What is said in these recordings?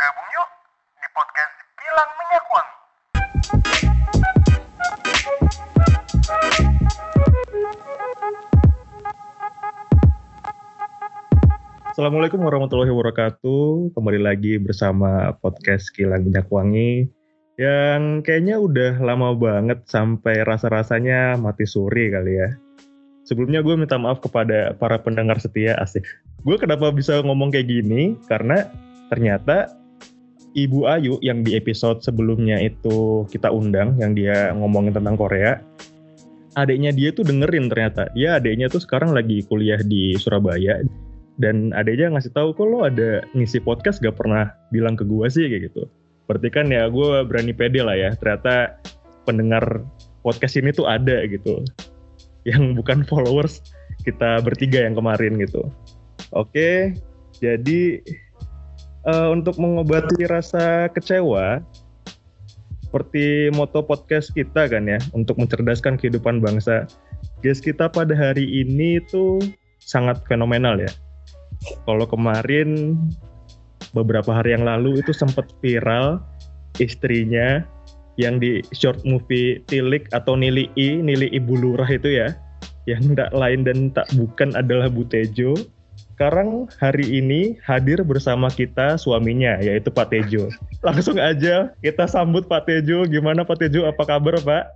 Gabung yuk di podcast Kilang Minyak Wangi. Assalamualaikum warahmatullahi wabarakatuh. Kembali lagi bersama podcast Kilang Minyak Wangi yang kayaknya udah lama banget sampai rasa-rasanya mati suri kali ya. Sebelumnya gue minta maaf kepada para pendengar setia asik. Gue kenapa bisa ngomong kayak gini? Karena ternyata Ibu Ayu yang di episode sebelumnya itu kita undang, yang dia ngomongin tentang Korea, adiknya dia tuh dengerin ternyata. Dia adiknya tuh sekarang lagi kuliah di Surabaya dan adiknya ngasih tahu kok lo ada ngisi podcast gak pernah bilang ke gue sih kayak gitu. Berarti kan ya gue berani pede lah ya. Ternyata pendengar podcast ini tuh ada gitu. Yang bukan followers kita bertiga yang kemarin gitu. Oke, jadi uh, untuk mengobati rasa kecewa, seperti moto podcast kita kan ya, untuk mencerdaskan kehidupan bangsa. Guys kita pada hari ini tuh sangat fenomenal ya. Kalau kemarin beberapa hari yang lalu itu sempat viral istrinya yang di short movie Tilik atau Nili I, Nili Ibu Lurah itu ya, yang tak lain dan tak bukan adalah Butejo sekarang hari ini hadir bersama kita suaminya yaitu Pak Tejo. Langsung aja kita sambut Pak Tejo. Gimana Pak Tejo? Apa kabar Pak?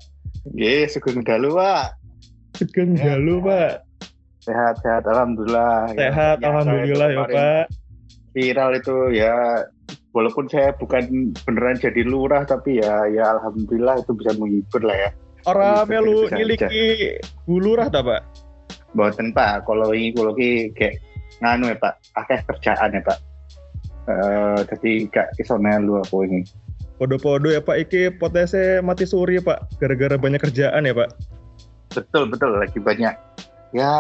Ye, sugeng dalu Pak. Sugeng dalu Pak. Sehat sehat alhamdulillah. Sehat Ya, alhamdulillah ya Pak. Viral itu ya walaupun saya bukan beneran jadi lurah tapi ya ya alhamdulillah itu bisa menghibur lah ya. Orang melu bisa niliki bulurah ta Pak? Boten Pak, kalau ini kalau ini kayak nganu ya Pak, akeh kerjaan ya Pak. Eh jadi gak iso melu aku ini. Podo-podo ya Pak. Iki potensi mati suri ya Pak. Gara-gara banyak kerjaan ya Pak. Betul betul lagi banyak ya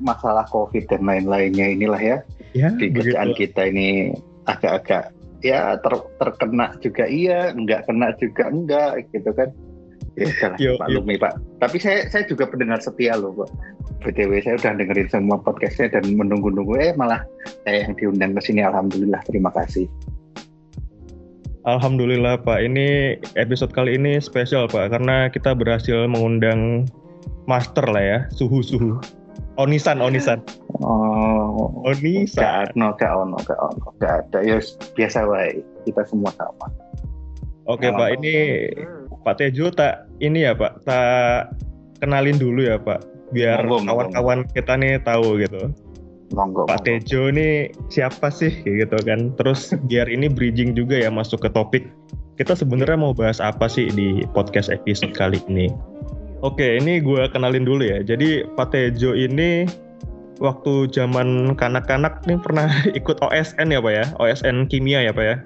masalah covid dan lain-lainnya inilah ya. Ya di kerjaan begitu. kita ini agak-agak ya ter- terkena juga iya, enggak kena juga enggak gitu kan. Ya udahlah, Yo, maklumi Pak. Tapi saya saya juga pendengar setia loh Pak. BTW saya udah dengerin semua podcastnya dan menunggu-nunggu eh malah saya yang diundang ke sini alhamdulillah terima kasih. Alhamdulillah Pak. Ini episode kali ini spesial Pak karena kita berhasil mengundang master lah ya, suhu-suhu. Onisan, Onisan. Oh, Onisan. gak ono, gak ono, gak ono, gak ada. Ya biasa wae. Kita semua sama. Oke Pak, ini Pak Tejo tak ini ya Pak, tak kenalin dulu ya Pak, biar kawan-kawan kita nih tahu gitu. Monggo. Pak monggo. Tejo ini siapa sih kayak gitu kan. Terus biar ini bridging juga ya masuk ke topik. Kita sebenarnya mau bahas apa sih di podcast episode kali ini. Oke, ini gue kenalin dulu ya. Jadi Pak Tejo ini waktu zaman kanak-kanak nih pernah ikut OSN ya Pak ya? OSN kimia ya Pak ya?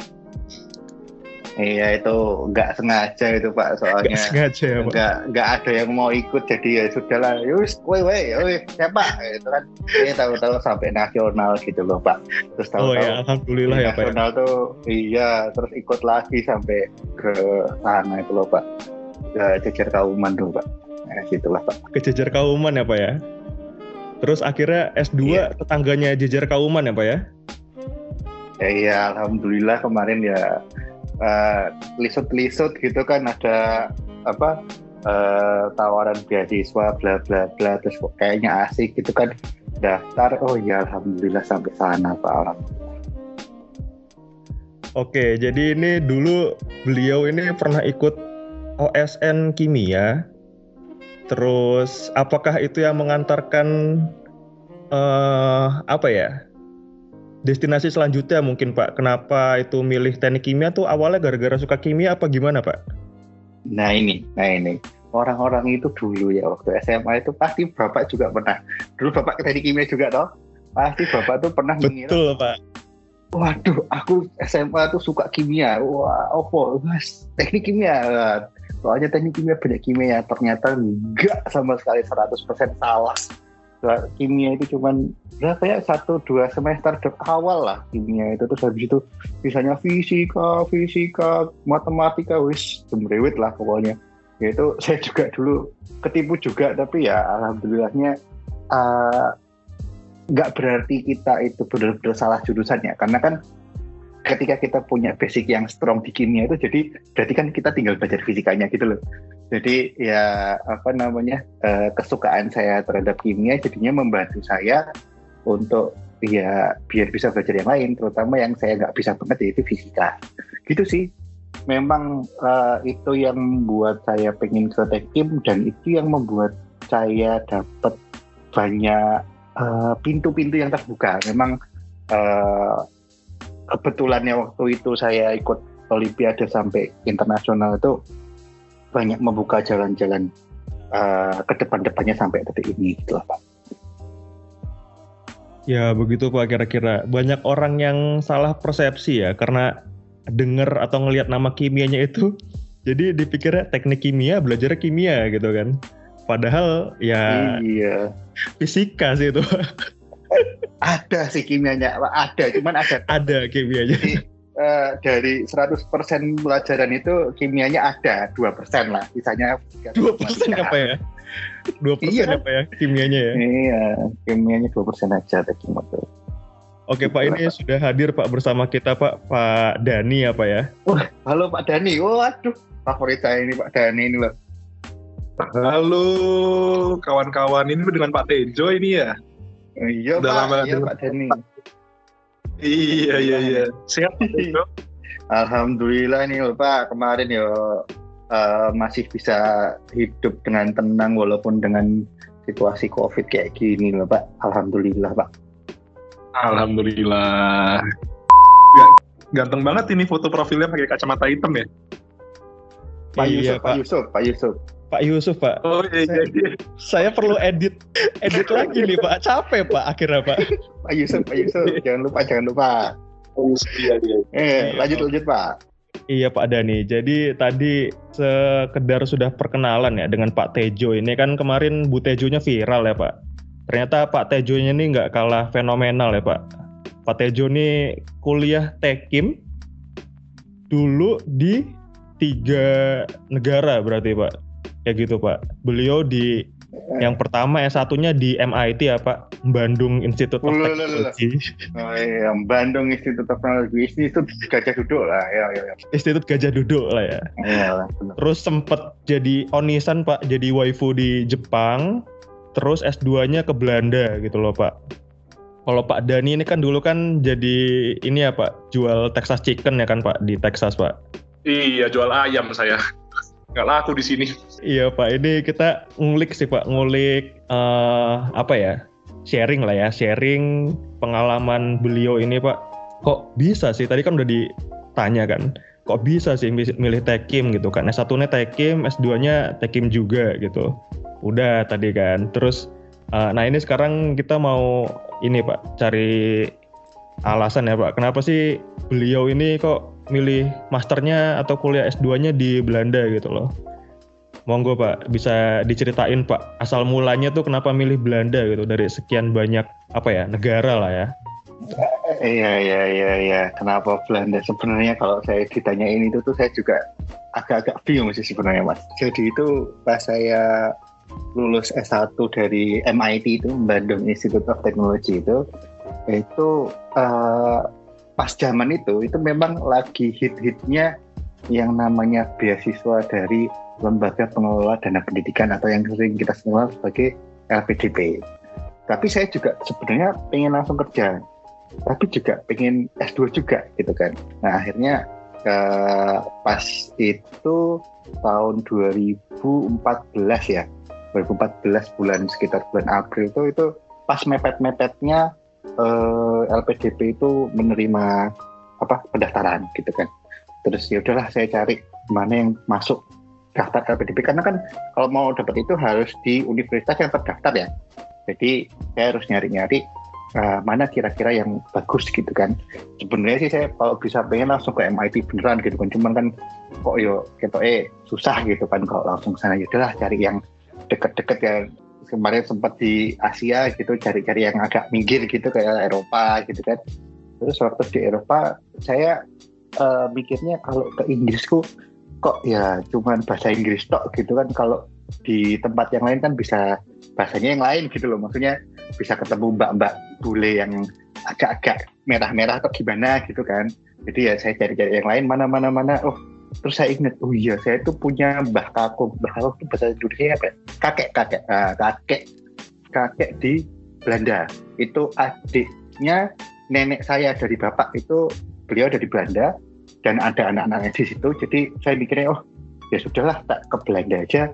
Iya itu nggak sengaja itu Pak soalnya. Gak sengaja ya Pak? nggak nggak ada yang mau ikut jadi ya sudahlah yus woi woi woi siapa gitu kan ini tahu-tahu sampai nasional gitu loh pak terus Oh tahu-tahu ya, alhamdulillah ya Pak. ya. nasional tuh iya terus ikut lagi sampai ke sana itu loh pak ke jejer kauman tuh pak nah, situlah pak ke Jejer Kauman ya Pak ya. Terus akhirnya S2 Iya. tetangganya Jejer Kauman ya Pak ya. ya iya alhamdulillah kemarin ya eh, lisut-lisut gitu kan ada apa eh, tawaran beasiswa bla bla bla terus kok kayaknya asik gitu kan daftar oh ya alhamdulillah sampai sana pak alhamdulillah Oke, jadi ini dulu beliau ini pernah ikut OSN kimia. Terus apakah itu yang mengantarkan eh apa ya? Destinasi selanjutnya mungkin Pak. Kenapa itu milih teknik kimia tuh awalnya gara-gara suka kimia apa gimana Pak? Nah ini, nah ini orang-orang itu dulu ya waktu SMA itu pasti bapak juga pernah. Dulu bapak ke teknik kimia juga toh. Pasti bapak tuh pernah mengira, Betul Pak. waduh aku SMA tuh suka kimia. Wah, opo, mas teknik kimia. Soalnya teknik kimia banyak kimia, ternyata enggak sama sekali 100% salah. Kimia itu cuman berapa ya satu dua semester awal lah kimia itu. Terus habis itu misalnya fisika, fisika, matematika wis sembrewit lah pokoknya. Ya itu saya juga dulu ketipu juga tapi ya alhamdulillahnya eh, nggak berarti kita itu benar-benar salah jurusannya. Karena kan ketika kita punya basic yang strong di kimia itu jadi berarti kan kita tinggal belajar fisikanya gitu loh. Jadi ya apa namanya uh, kesukaan saya terhadap kimia jadinya membantu saya untuk ya biar bisa belajar yang lain terutama yang saya nggak bisa banget yaitu fisika. Gitu sih. Memang uh, itu yang membuat saya pengen ke tekim dan itu yang membuat saya dapat banyak pintu pintu-pintu yang terbuka. Memang uh, kebetulannya waktu itu saya ikut Olimpiade sampai internasional itu banyak membuka jalan-jalan uh, ke depan-depannya sampai detik ini gitu lah Pak. Ya begitu Pak kira-kira. Banyak orang yang salah persepsi ya karena dengar atau ngelihat nama kimianya itu jadi dipikirnya teknik kimia belajar kimia gitu kan. Padahal ya iya. fisika sih itu. ada sih kimianya, ada, cuman ada. Ada kimianya. Jadi, uh, dari 100% pelajaran itu kimianya ada, 2% lah. Sisanya 2% apa ya? 2% iya. apa ya kimianya ya? Iya, kimianya 2% aja teknik Oke Pak, ini sudah hadir Pak bersama kita Pak, Pak Dani apa ya? Wah, halo Pak Dani. Waduh, favorit saya ini Pak Dani ini loh. Halo kawan-kawan, ini dengan Pak Tejo ini ya? Iya Udah Pak, lama iya Pak Dani. Iya iya iya. Pak Alhamdulillah nih Pak, kemarin ya uh, masih bisa hidup dengan tenang walaupun dengan situasi COVID kayak gini loh Pak. Alhamdulillah Pak. Alhamdulillah. Ganteng banget ini foto profilnya pakai kacamata hitam ya. Pak iya, Yusuf, Pak. Pak Yusuf, Pak Yusuf. Pak Yusuf Pak. Oh iya iya. iya. Saya perlu edit edit lagi nih Pak. Capek Pak akhirnya Pak. Pak Yusuf, Pak Yusuf, jangan lupa, jangan lupa. Oh, iya, iya. Eh, lanjut lanjut Pak. Iya Pak Dani. Jadi tadi sekedar sudah perkenalan ya dengan Pak Tejo ini kan kemarin Bu Tejonya viral ya Pak. Ternyata Pak Tejonya ini nggak kalah fenomenal ya Pak. Pak Tejo ini kuliah Tekim dulu di tiga negara berarti Pak ya gitu Pak. Beliau di yang pertama yang satunya di MIT ya Pak, Bandung Institute of Technology. Oh iya, Bandung Institute of Technology, Institut Gajah Duduk lah, ya, ya, ya. Institut Gajah Duduk lah ya. Iya Terus sempat jadi onisan Pak, jadi waifu di Jepang, terus S2-nya ke Belanda gitu loh Pak. Kalau Pak Dani ini kan dulu kan jadi ini ya Pak, jual Texas Chicken ya kan Pak di Texas Pak. Iya, jual ayam saya nggak laku di sini. Iya Pak, ini kita ngulik sih Pak, ngulik uh, apa ya, sharing lah ya, sharing pengalaman beliau ini Pak. Kok bisa sih? Tadi kan udah ditanya kan, kok bisa sih milih Tekim gitu kan? S1-nya Tekim, S2-nya Tekim juga gitu. Udah tadi kan. Terus, uh, nah ini sekarang kita mau ini Pak, cari alasan ya Pak, kenapa sih beliau ini kok milih masternya atau kuliah S2-nya di Belanda gitu loh. Monggo Pak, bisa diceritain Pak, asal mulanya tuh kenapa milih Belanda gitu dari sekian banyak apa ya, negara lah ya. Iya iya iya iya. Kenapa Belanda? Sebenarnya kalau saya ditanyain itu tuh saya juga agak-agak bingung sih sebenarnya Mas. Jadi itu pas saya lulus S1 dari MIT itu Bandung Institute of Technology itu itu uh, pas zaman itu itu memang lagi hit-hitnya yang namanya beasiswa dari lembaga pengelola dana pendidikan atau yang sering kita kenal sebagai LPDP. Tapi saya juga sebenarnya pengen langsung kerja, tapi juga pengen S2 juga gitu kan. Nah akhirnya eh, pas itu tahun 2014 ya, 2014 bulan sekitar bulan April itu itu pas mepet-mepetnya eh, LPDP itu menerima apa pendaftaran gitu kan. Terus ya udahlah saya cari mana yang masuk daftar LPDP karena kan kalau mau dapat itu harus di universitas yang terdaftar ya. Jadi saya harus nyari-nyari uh, mana kira-kira yang bagus gitu kan. Sebenarnya sih saya kalau bisa pengen langsung ke MIT beneran gitu kan. Cuman kan kok yo gitu eh susah gitu kan kalau langsung sana. Ya udahlah cari yang deket-deket ya kemarin sempat di Asia gitu cari-cari yang agak minggir gitu kayak Eropa gitu kan. Terus waktu di Eropa saya uh, mikirnya kalau ke Inggrisku kok ya cuman bahasa Inggris tok gitu kan. Kalau di tempat yang lain kan bisa bahasanya yang lain gitu loh. Maksudnya bisa ketemu mbak-mbak bule yang agak-agak merah-merah atau gimana gitu kan. Jadi ya saya cari-cari yang lain mana mana mana. Oh terus saya ingat oh iya saya itu punya mbah kakung mbah kakung itu bahasa Indonesia apa ya? kakek kakek ah, kakek kakek di Belanda. Itu adiknya nenek saya dari bapak itu beliau dari Belanda dan ada anak-anaknya di situ. Jadi saya mikirnya oh ya sudahlah tak ke Belanda aja.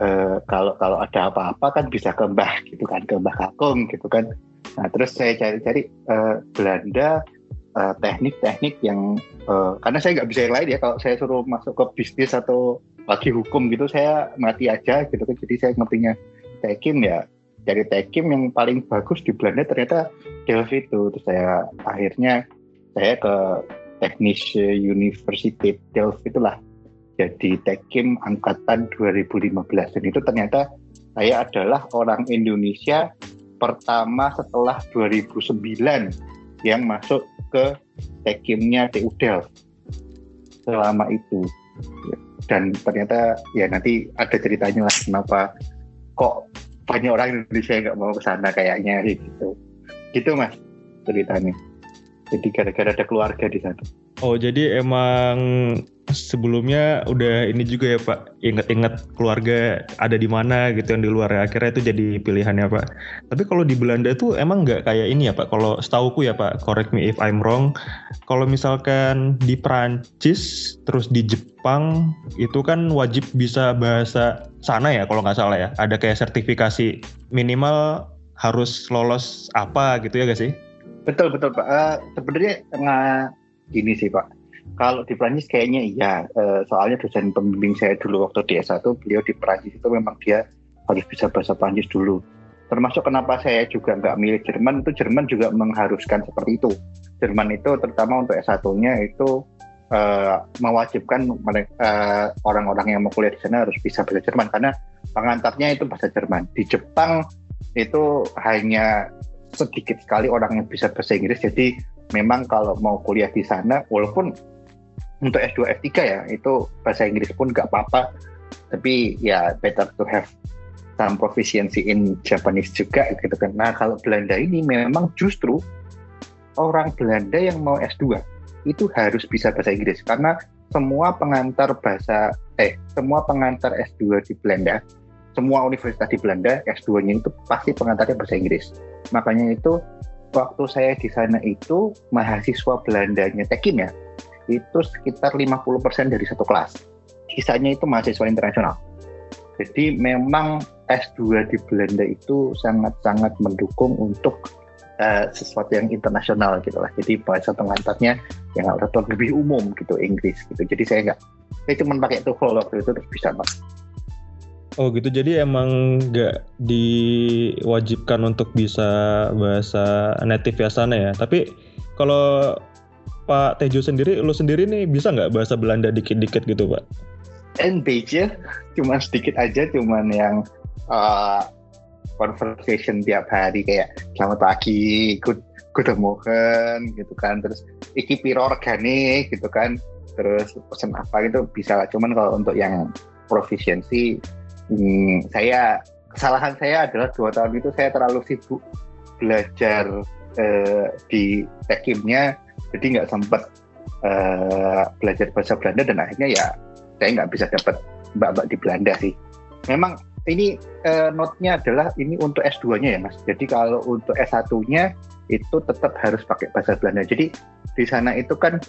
Eh, kalau kalau ada apa-apa kan bisa ke mbah gitu kan ke mbah kakung gitu kan. Nah terus saya cari-cari eh, Belanda eh, teknik-teknik yang eh, karena saya nggak bisa yang lain ya. Kalau saya suruh masuk ke bisnis atau lagi hukum gitu saya mati aja gitu kan. Jadi saya ngertinya tekim ya dari tekim yang paling bagus di Belanda ternyata Delft itu. Terus saya akhirnya saya ke teknis University Delft itulah. Jadi tekim angkatan 2015 dan itu ternyata saya adalah orang Indonesia pertama setelah 2009 yang masuk ke tekimnya TU Delft selama itu. Dan ternyata ya nanti ada ceritanya lah kenapa kok banyak orang Indonesia yang nggak mau ke sana kayaknya gitu. Gitu mas ceritanya. Jadi gara-gara ada keluarga di sana. Oh jadi emang sebelumnya udah ini juga ya Pak inget-inget keluarga ada di mana gitu yang di luar ya akhirnya itu jadi pilihannya Pak. Tapi kalau di Belanda tuh emang nggak kayak ini ya Pak. Kalau setauku ya Pak, correct me if I'm wrong. Kalau misalkan di Prancis terus di Jepang itu kan wajib bisa bahasa sana ya kalau nggak salah ya. Ada kayak sertifikasi minimal harus lolos apa gitu ya gak sih? Betul betul Pak. Uh, Sebenarnya nggak gini sih Pak. Kalau di Prancis kayaknya iya, uh, soalnya dosen pembimbing saya dulu waktu di S1 beliau di Prancis itu memang dia harus bisa bahasa Prancis dulu. Termasuk kenapa saya juga nggak milih Jerman itu Jerman juga mengharuskan seperti itu. Jerman itu terutama untuk S1-nya itu uh, mewajibkan mereka orang-orang yang mau kuliah di sana harus bisa bahasa Jerman karena pengantarnya itu bahasa Jerman. Di Jepang itu hanya sedikit sekali orang yang bisa bahasa Inggris jadi memang kalau mau kuliah di sana walaupun untuk S2 F3 ya itu bahasa Inggris pun nggak apa-apa. Tapi ya better to have some proficiency in Japanese juga gitu kan. Nah kalau Belanda ini memang justru orang Belanda yang mau S2 itu harus bisa bahasa Inggris. Karena semua pengantar bahasa eh semua pengantar S2 di Belanda semua universitas di Belanda S2-nya itu pasti pengantarnya bahasa Inggris. Makanya itu waktu saya di sana itu mahasiswa Belandanya Tekim ya, itu sekitar 50% dari satu kelas. Sisanya itu mahasiswa internasional. Jadi memang S2 di Belanda itu sangat-sangat mendukung untuk uh, sesuatu yang internasional gitu lah. Jadi bahasa pengantarnya yang atau lebih umum gitu Inggris gitu. Jadi saya nggak, saya cuma pakai TOEFL waktu itu terus bisa mas. Oh gitu, jadi emang nggak diwajibkan untuk bisa bahasa native ya sana ya. Tapi kalau Pak Tejo sendiri, lu sendiri nih bisa nggak bahasa Belanda dikit-dikit gitu Pak? Een beetje, cuma sedikit aja, cuman yang uh, conversation tiap hari kayak selamat pagi, good good morning gitu kan, terus iki piro regane? gitu kan, terus pesan apa? gitu bisa lah. Cuman kalau untuk yang proficiency hmm, saya kesalahan saya adalah dua tahun itu saya terlalu sibuk belajar uh, di tekimnya jadi nggak sempat uh, belajar bahasa Belanda dan akhirnya ya saya nggak bisa dapat mbak-mbak di Belanda sih. Memang ini uh, note-nya adalah ini untuk S2-nya ya mas. Jadi kalau untuk S1-nya itu tetap harus pakai bahasa Belanda. Jadi di sana itu kan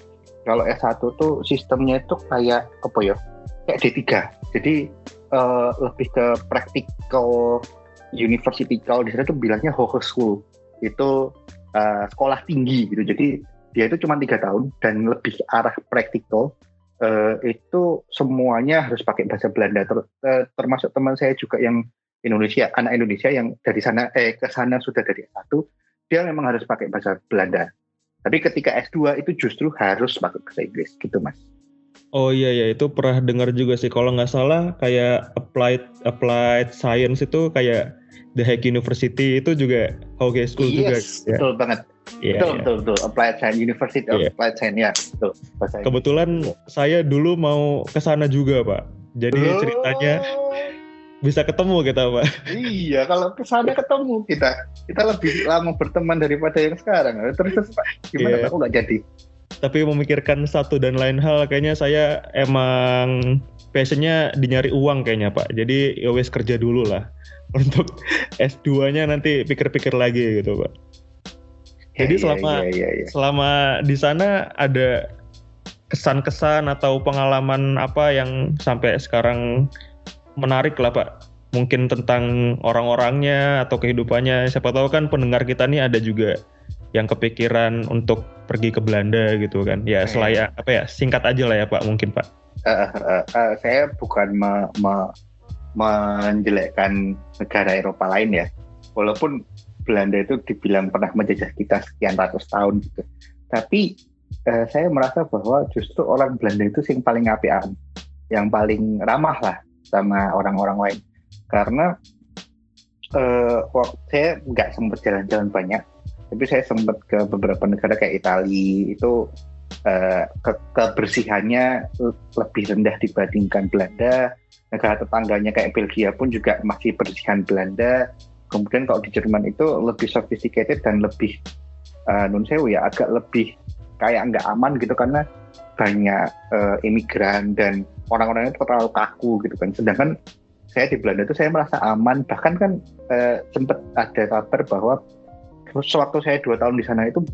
kalau S1 tuh sistemnya itu kayak apa ya? Kayak D3 jadi uh, lebih ke practical university kalau di sana tuh bilangnya Hochschule. Itu uh, sekolah tinggi gitu. Jadi dia itu cuma tiga tahun dan lebih arah praktikal uh, itu semuanya harus pakai bahasa Belanda. Ter, uh, termasuk teman saya juga yang Indonesia anak Indonesia yang dari sana eh ke sana sudah dari satu dia memang harus pakai bahasa Belanda. Tapi ketika S2 itu justru harus pakai bahasa Inggris gitu mas. Oh iya ya itu pernah dengar juga sih. Kalau nggak salah kayak applied applied science itu kayak The Hague University itu juga Hoge School yes, juga. Betul ya. banget. Yeah, betul, yeah. betul, betul. Applied Science University of yeah. Applied Science ya, betul. Bahasa Kebetulan saya dulu mau ke sana juga, Pak. Jadi oh. ceritanya bisa ketemu kita, Pak. Iya, kalau ke sana ketemu kita. Kita lebih lama berteman daripada yang sekarang. Terus, Pak, gimana yeah. Pak? nggak jadi? tapi memikirkan satu dan lain hal kayaknya saya emang passionnya di nyari uang kayaknya Pak. Jadi ya wes kerja dulu lah. Untuk S2-nya nanti pikir-pikir lagi gitu Pak. Jadi Iya, selama iya, iya, iya. selama di sana ada kesan-kesan atau pengalaman apa yang sampai sekarang menarik lah Pak. Mungkin tentang orang-orangnya atau kehidupannya. Siapa tahu kan pendengar kita nih ada juga yang kepikiran untuk pergi ke Belanda gitu kan. Ya Eh. selaya apa ya singkat aja lah ya Pak mungkin Pak. Eh, eh, eh, saya bukan me- me- menjelekkan negara Eropa lain ya. Walaupun Belanda itu dibilang pernah menjajah kita sekian ratus tahun gitu. Tapi eh, saya merasa bahwa justru orang Belanda itu yang paling apian, yang paling ramah lah sama orang-orang lain. Karena eh, waktu saya nggak sempat jalan-jalan banyak, tapi saya sempat ke beberapa negara kayak Italia itu eh, ke- kebersihannya lebih rendah dibandingkan Belanda. Negara tetangganya kayak Belgia pun juga masih bersihan Belanda. Kemudian kalau di Jerman itu lebih sophisticated dan lebih uh, nun sewu ya agak lebih kayak nggak aman gitu karena banyak eh, imigran dan orang-orangnya terlalu kaku gitu kan. Sedangkan saya di Belanda itu saya merasa aman. Bahkan kan eh, sempat ada kabar bahwa sewaktu saya dua tahun di sana itu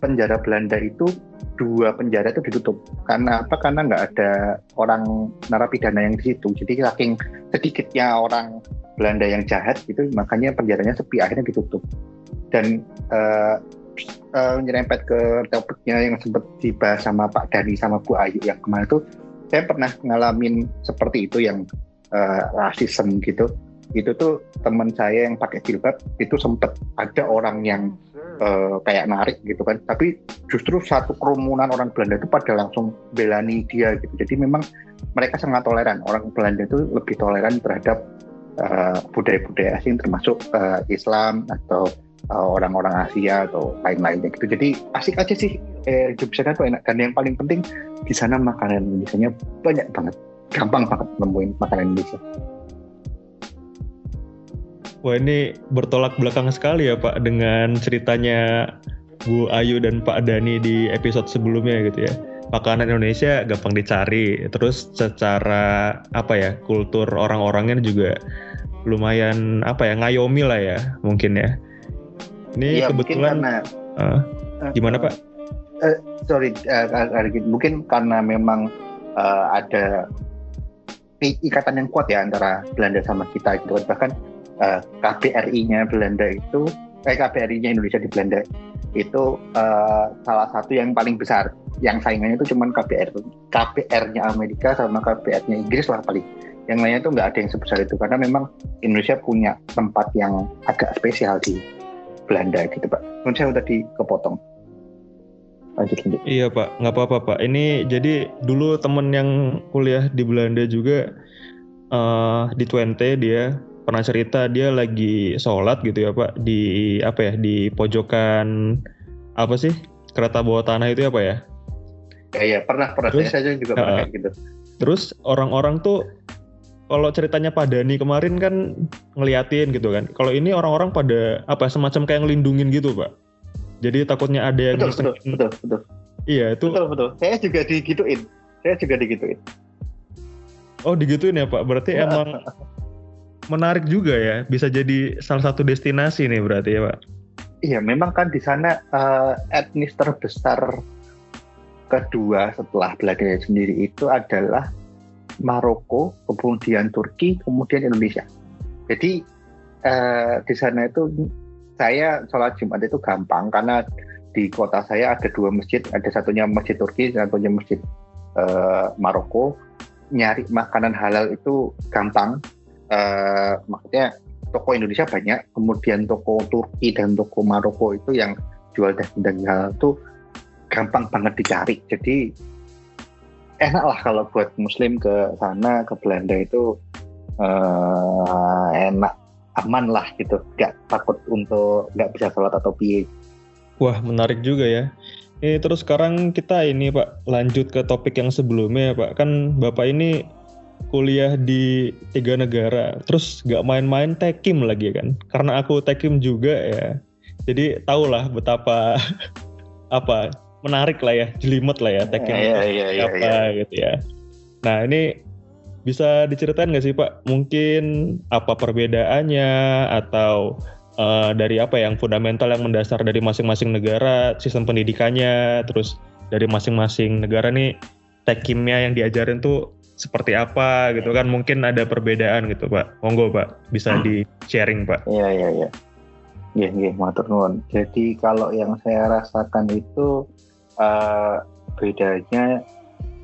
penjara Belanda itu dua penjara itu ditutup. Karena apa? Karena nggak ada orang narapidana yang di situ. Jadi saking sedikitnya orang Belanda yang jahat gitu makanya penjaranya sepi akhirnya ditutup. Dan eh, eh, nyerempet ke topiknya yang sempat dibahas sama Pak Dani sama Bu Ayu yang kemarin itu saya pernah ngalamin seperti itu yang eh, rasisme gitu. Itu tuh teman saya yang pakai jilbab itu sempat ada orang yang eh, kayak narik gitu kan. Tapi justru satu kerumunan orang Belanda itu pada langsung belani dia gitu. Jadi memang mereka sangat toleran. Orang Belanda itu lebih toleran terhadap eh, budaya-budaya asing termasuk eh, Islam atau eh, orang-orang Asia atau lain-lainnya gitu. Jadi asik aja sih eh, hidup di sana tuh enak. Dan yang paling penting di sana makanan Indonesia banyak banget. Gampang banget nemuin makanan Indonesia Wah ini bertolak belakang sekali ya Pak dengan ceritanya Bu Ayu dan Pak Dani di episode sebelumnya gitu ya. Makanan Indonesia gampang dicari, terus secara apa ya kultur orang-orangnya juga lumayan apa ya ngayomi lah ya mungkin ya. Ini mungkin kebetulan karena eh, gimana Pak? eh, sorry Argit. mungkin karena memang eh, ada ikatan yang kuat ya antara Belanda sama kita gitu kan. bahkan eh, KBRI-nya Belanda itu eh KBRI-nya Indonesia di Belanda itu eh, salah satu yang paling besar yang saingannya itu cuman KBR KBR-nya Amerika sama KBR-nya Inggris lah paling yang lainnya itu nggak ada yang sebesar itu karena memang Indonesia punya tempat yang agak spesial di Belanda gitu pak. Menurut saya tadi kepotong. Lanjut lanjut. Iya Pak, nggak apa-apa Pak. Ini jadi dulu temen yang kuliah di Belanda juga eh di Twente dia pernah cerita dia lagi sholat gitu ya Pak di apa ya di pojokan apa sih kereta bawah tanah itu apa ya? Ya, ya pernah pernah Terus? saya juga pernah Uh, kayak gitu. Terus orang-orang tuh kalau ceritanya Pak Dani kemarin kan ngeliatin gitu kan. Kalau ini orang-orang pada apa semacam kayak ngelindungin gitu Pak. Jadi takutnya ada yang Betul betul betul betul Iya itu. betul betul. Saya juga digituin. Saya juga digituin. Oh digituin ya Pak. Berarti emang menarik juga ya. Bisa jadi salah satu destinasi nih berarti ya Pak. Iya memang kan di sana eh, etnis terbesar kedua setelah Belanda sendiri itu adalah Maroko, kemudian Turki, kemudian Indonesia. Jadi eh, di sana itu saya sholat Jumat itu gampang karena di kota saya ada dua masjid, ada satunya masjid Turki, satunya masjid eh, Maroko. Nyari makanan halal itu gampang, Eh, maksudnya toko Indonesia banyak, kemudian toko Turki dan toko Maroko itu yang jual daging-daging halal itu gampang banget dicari. Jadi enak lah kalau buat Muslim ke sana ke Belanda itu eh, enak, aman lah gitu, nggak takut untuk nggak bisa sholat atau piye. Wah menarik juga ya. Ini terus sekarang kita ini Pak lanjut ke topik yang sebelumnya ya Pak. Kan Bapak ini kuliah di tiga negara, terus nggak main-main tekim lagi kan? Karena aku tekim juga ya. Jadi tahulah betapa apa menarik lah ya, jelimet lah ya teknik Iya, iya, iya, apa iya. gitu ya. Nah ini bisa diceritain nggak sih Pak? Mungkin apa perbedaannya atau eh, dari apa yang fundamental yang mendasar dari masing-masing negara sistem pendidikannya, terus dari masing-masing negara nih tek kimia yang diajarin tuh seperti apa gitu kan? Mungkin ada perbedaan gitu Pak. Monggo Pak, bisa di sharing Pak. Iya, iya, iya. Iya, iya, matur nuwun. Jadi kalau yang saya rasakan itu eh, bedanya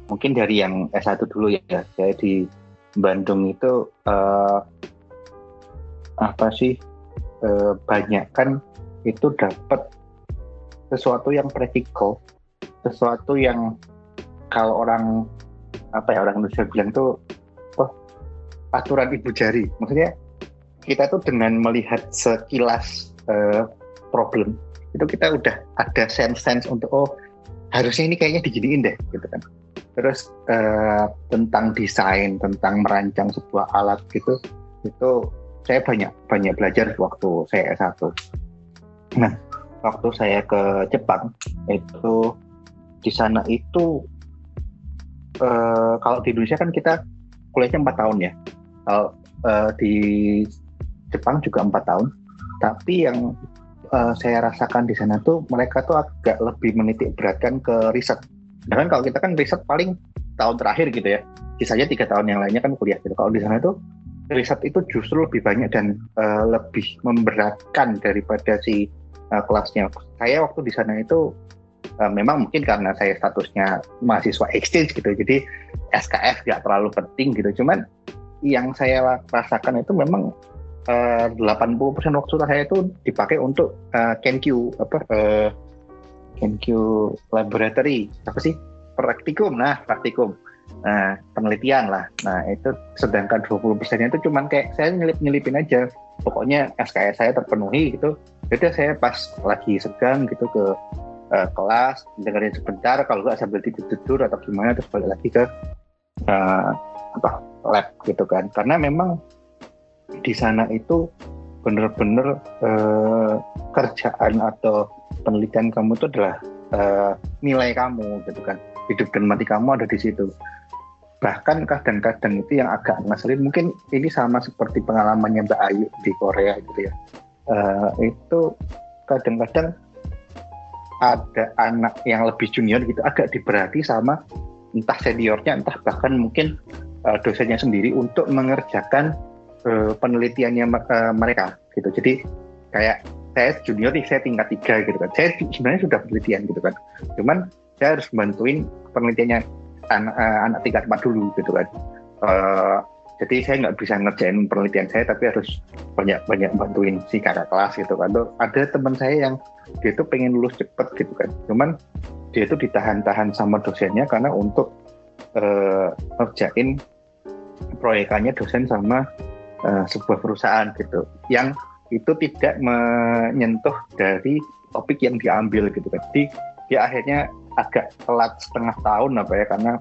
mungkin dari yang S1 dulu ya. Saya di Bandung itu eh, apa sih eh, banyak kan itu dapat sesuatu yang praktikal, sesuatu yang kalau orang apa ya orang Indonesia bilang tuh oh aturan ibu jari. Maksudnya kita tuh dengan melihat sekilas eh, problem itu kita udah ada sense-sense untuk oh harusnya ini kayaknya diginiin deh gitu kan terus eh, tentang desain tentang merancang sebuah alat gitu itu saya banyak banyak belajar waktu saya S1 nah waktu saya ke Jepang itu di sana itu eh, kalau di Indonesia kan kita kuliahnya empat tahun ya kalau eh, di Jepang juga empat tahun tapi yang eh, saya rasakan di sana tuh mereka tuh agak lebih menitik beratkan ke riset. Sedangkan kalau kita kan riset paling tahun terakhir gitu ya, sisanya tiga tahun yang lainnya kan kuliah gitu. Kalau di sana tuh riset itu justru lebih banyak dan eh, lebih memberatkan daripada si eh, kelasnya. Saya waktu di sana itu eh, memang mungkin karena saya statusnya mahasiswa exchange gitu, jadi SKF nggak terlalu penting gitu. Cuman yang saya rasakan itu memang eh, 80% waktu saya itu dipakai untuk eh, KenQ apa eh, KenQ laboratory apa sih? Praktikum nah praktikum. Nah penelitian lah. Nah itu sedangkan 20 persennya itu cuman kayak saya nyelip nyelipin aja. Pokoknya SKS saya terpenuhi gitu. Jadi saya pas lagi segang gitu ke eh, kelas dengerin sebentar kalau nggak sambil tidur tidur atau gimana terus balik lagi ke eh, apa lab gitu kan. Karena memang di sana itu bener-bener eh, kerjaan atau penelitian kamu itu adalah eh, nilai kamu gitu kan. Hidup dan mati kamu ada di situ. Bahkan kadang-kadang itu yang agak ngeselin mungkin ini sama seperti pengalamannya Mbak Ayu di Korea gitu ya. Eh, itu kadang-kadang ada anak yang lebih junior gitu agak diberati sama entah seniornya entah bahkan mungkin eh, dosennya sendiri untuk mengerjakan eh, penelitiannya eh, mereka gitu. Jadi kayak saya junior saya tingkat tiga gitu kan. Saya sebenarnya sudah penelitian gitu kan. Cuman saya harus bantuin penelitiannya anak, eh, anak tingkat empat dulu gitu kan. Eh, jadi saya nggak bisa ngerjain penelitian saya, tapi harus banyak banyak bantuin si kakak kelas gitu kan. Tuh, Ada teman saya yang dia tuh pengen lulus cepet gitu kan. Cuman dia tuh ditahan-tahan sama dosennya karena untuk eh, ngerjain proyekannya dosen sama eh, sebuah perusahaan gitu yang itu tidak menyentuh dari topik yang diambil gitu kan jadi dia akhirnya agak telat setengah tahun apa ya karena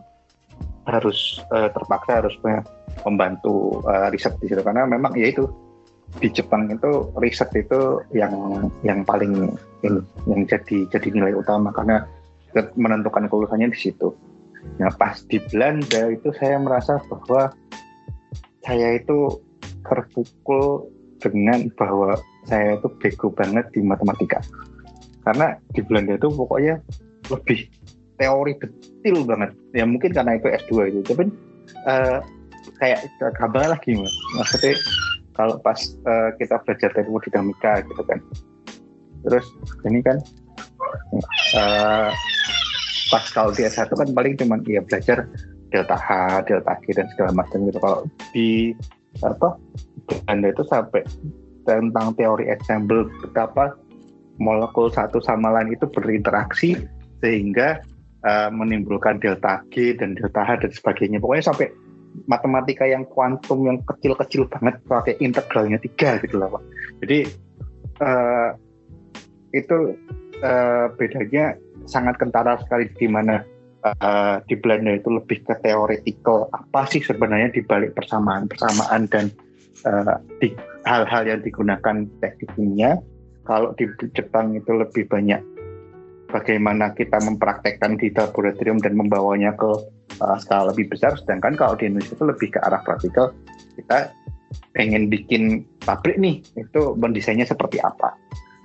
harus eh, terpaksa harus membantu eh, riset di situ karena memang ya itu di Jepang itu riset itu yang yang paling ini yang jadi jadi nilai utama karena menentukan kelulusannya di situ. Nah pas di Belanda itu saya merasa bahwa saya itu terpukul dengan bahwa saya itu bego banget di matematika. Karena di Belanda itu pokoknya lebih teori detail banget. Ya mungkin karena itu S2 itu. Tapi eh, kayak gambar lagi mas. Maksudnya kalau pas eh, kita belajar termodinamika gitu kan. Terus ini kan eh, pas kalau di S1 kan paling cuman ya belajar delta H, delta G dan segala macam gitu. Kalau di apa Belanda itu sampai tentang teori ensemble betapa molekul satu sama lain itu berinteraksi sehingga uh, menimbulkan delta G dan delta H dan sebagainya. Pokoknya sampai matematika yang kuantum yang kecil-kecil banget pakai integralnya tiga gitu lah Pak. Jadi uh, itu uh, bedanya sangat kentara sekali di mana uh, di Belanda itu lebih ke teoretikal apa sih sebenarnya di balik persamaan-persamaan dan uh, di hal-hal yang digunakan teknik kimia. Kalau di Jepang itu lebih banyak bagaimana kita mempraktekkan di laboratorium dan membawanya ke uh, skala lebih besar. Sedangkan kalau di Indonesia itu lebih ke arah praktikal kita pengen bikin pabrik nih itu mendesainnya seperti apa.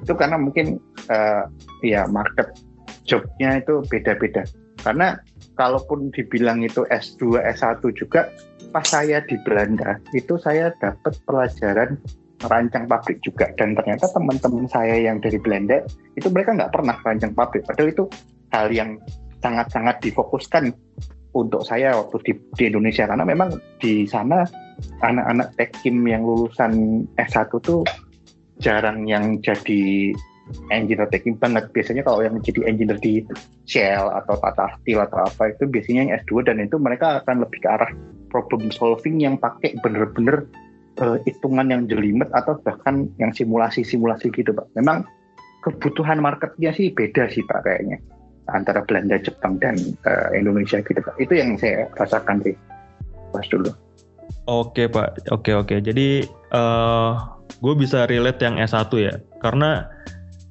Itu karena mungkin uh, ya market jobnya itu beda-beda. Karena kalaupun dibilang itu S2 S1 juga pas saya di Belanda itu saya dapat pelajaran merancang pabrik juga. Dan ternyata teman-teman saya yang dari Belanda itu mereka nggak pernah merancang pabrik. Padahal itu hal yang sangat-sangat difokuskan untuk saya waktu di, di Indonesia. Karena memang di sana anak-anak tekim yang lulusan S1 tuh jarang yang jadi engineer tekim banget. Biasanya kalau yang jadi engineer di Shell atau Tata Steel atau apa itu biasanya yang S2 dan itu mereka akan lebih ke arah problem solving yang pakai bener-bener uh, hitungan yang jelimet atau bahkan yang simulasi-simulasi gitu Pak. Memang kebutuhan marketnya sih beda sih Pak kayaknya antara Belanda, Jepang dan uh, Indonesia gitu Pak. Itu yang saya rasakan sih. Pas dulu. Oke Pak, oke oke. Jadi uh, eh, gue bisa relate yang S1 ya, karena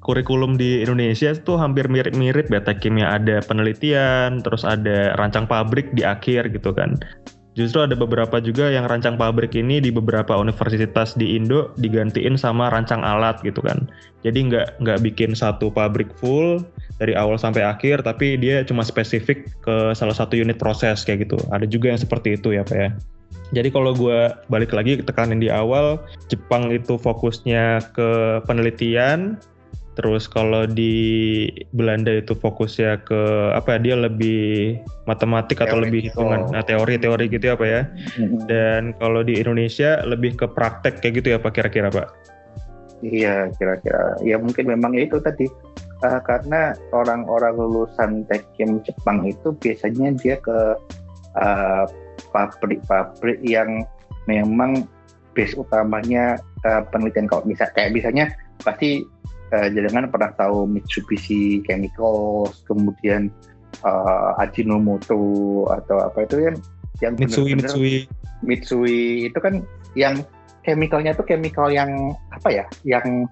kurikulum di Indonesia itu hampir mirip-mirip ya kimia ada penelitian, terus ada rancang pabrik di akhir gitu kan justru ada beberapa juga yang rancang pabrik ini di beberapa universitas di Indo digantiin sama rancang alat gitu kan. Jadi nggak nggak bikin satu pabrik full dari awal sampai akhir, tapi dia cuma spesifik ke salah satu unit proses kayak gitu. Ada juga yang seperti itu ya Pak ya. Jadi kalau gue balik lagi tekanin di awal, Jepang itu fokusnya ke penelitian, Terus kalau di Belanda itu fokusnya ke apa ya? Dia lebih matematik atau teori. lebih hitungan, nah teori-teori gitu ya Pak ya. Mm-hmm. Dan kalau di Indonesia lebih ke praktek kayak gitu ya Pak kira-kira Pak? Iya kira-kira. Ya mungkin memang itu tadi uh, karena orang-orang lulusan Tekim Jepang itu biasanya dia ke pabrik pabrik-pabrik yang memang base utamanya uh, penelitian kalau misal kayak misalnya pasti uh, jangan pernah tahu Mitsubishi Chemicals, kemudian uh, Ajinomoto atau apa itu kan yang Mitsui bener -bener, Mitsui. Mitsui itu kan yang chemicalnya tuh chemical yang apa ya? Yang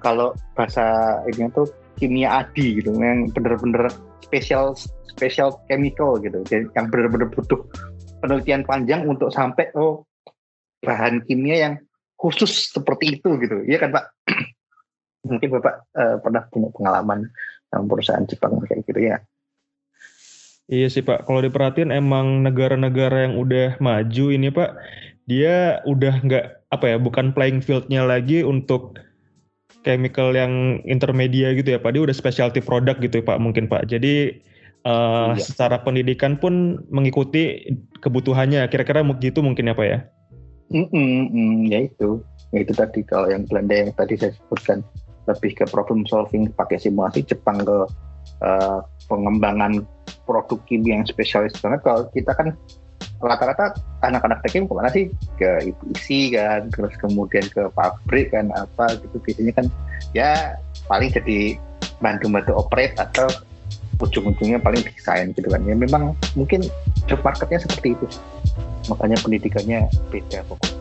kalau bahasa ini tuh kimia adi gitu yang bener-bener spesial spesial chemical gitu jadi yang bener-bener butuh penelitian panjang untuk sampai oh bahan kimia yang khusus seperti itu gitu. Ya kan pak mungkin bapak uh, pernah punya pengalaman sama perusahaan Jepang kayak gitu ya? Iya sih Pak, kalau diperhatiin emang negara-negara yang udah maju ini Pak, dia udah nggak apa ya, bukan playing fieldnya lagi untuk chemical yang intermedia gitu ya Pak, dia udah specialty product gitu ya Pak mungkin Pak. Jadi uh, iya. secara pendidikan pun mengikuti kebutuhannya, kira-kira gitu mungkin ya Pak ya? Mm -mm, ya itu, ya itu tadi kalau yang Belanda yang tadi saya sebutkan lebih ke problem solving pakai simulasi Jepang ke uh, pengembangan produk kimia yang spesialis. Banget kalau kita kan rata-rata anak-anak teknik ke mana sih? Ke isi kan terus kemudian ke pabrik kan apa gitu. Biasanya kan ya paling jadi bantu-bantu operate atau ujung-ujungnya paling desain gitu kan. Ya memang mungkin job marketnya seperti itu. Makanya pendidikannya beda pokoknya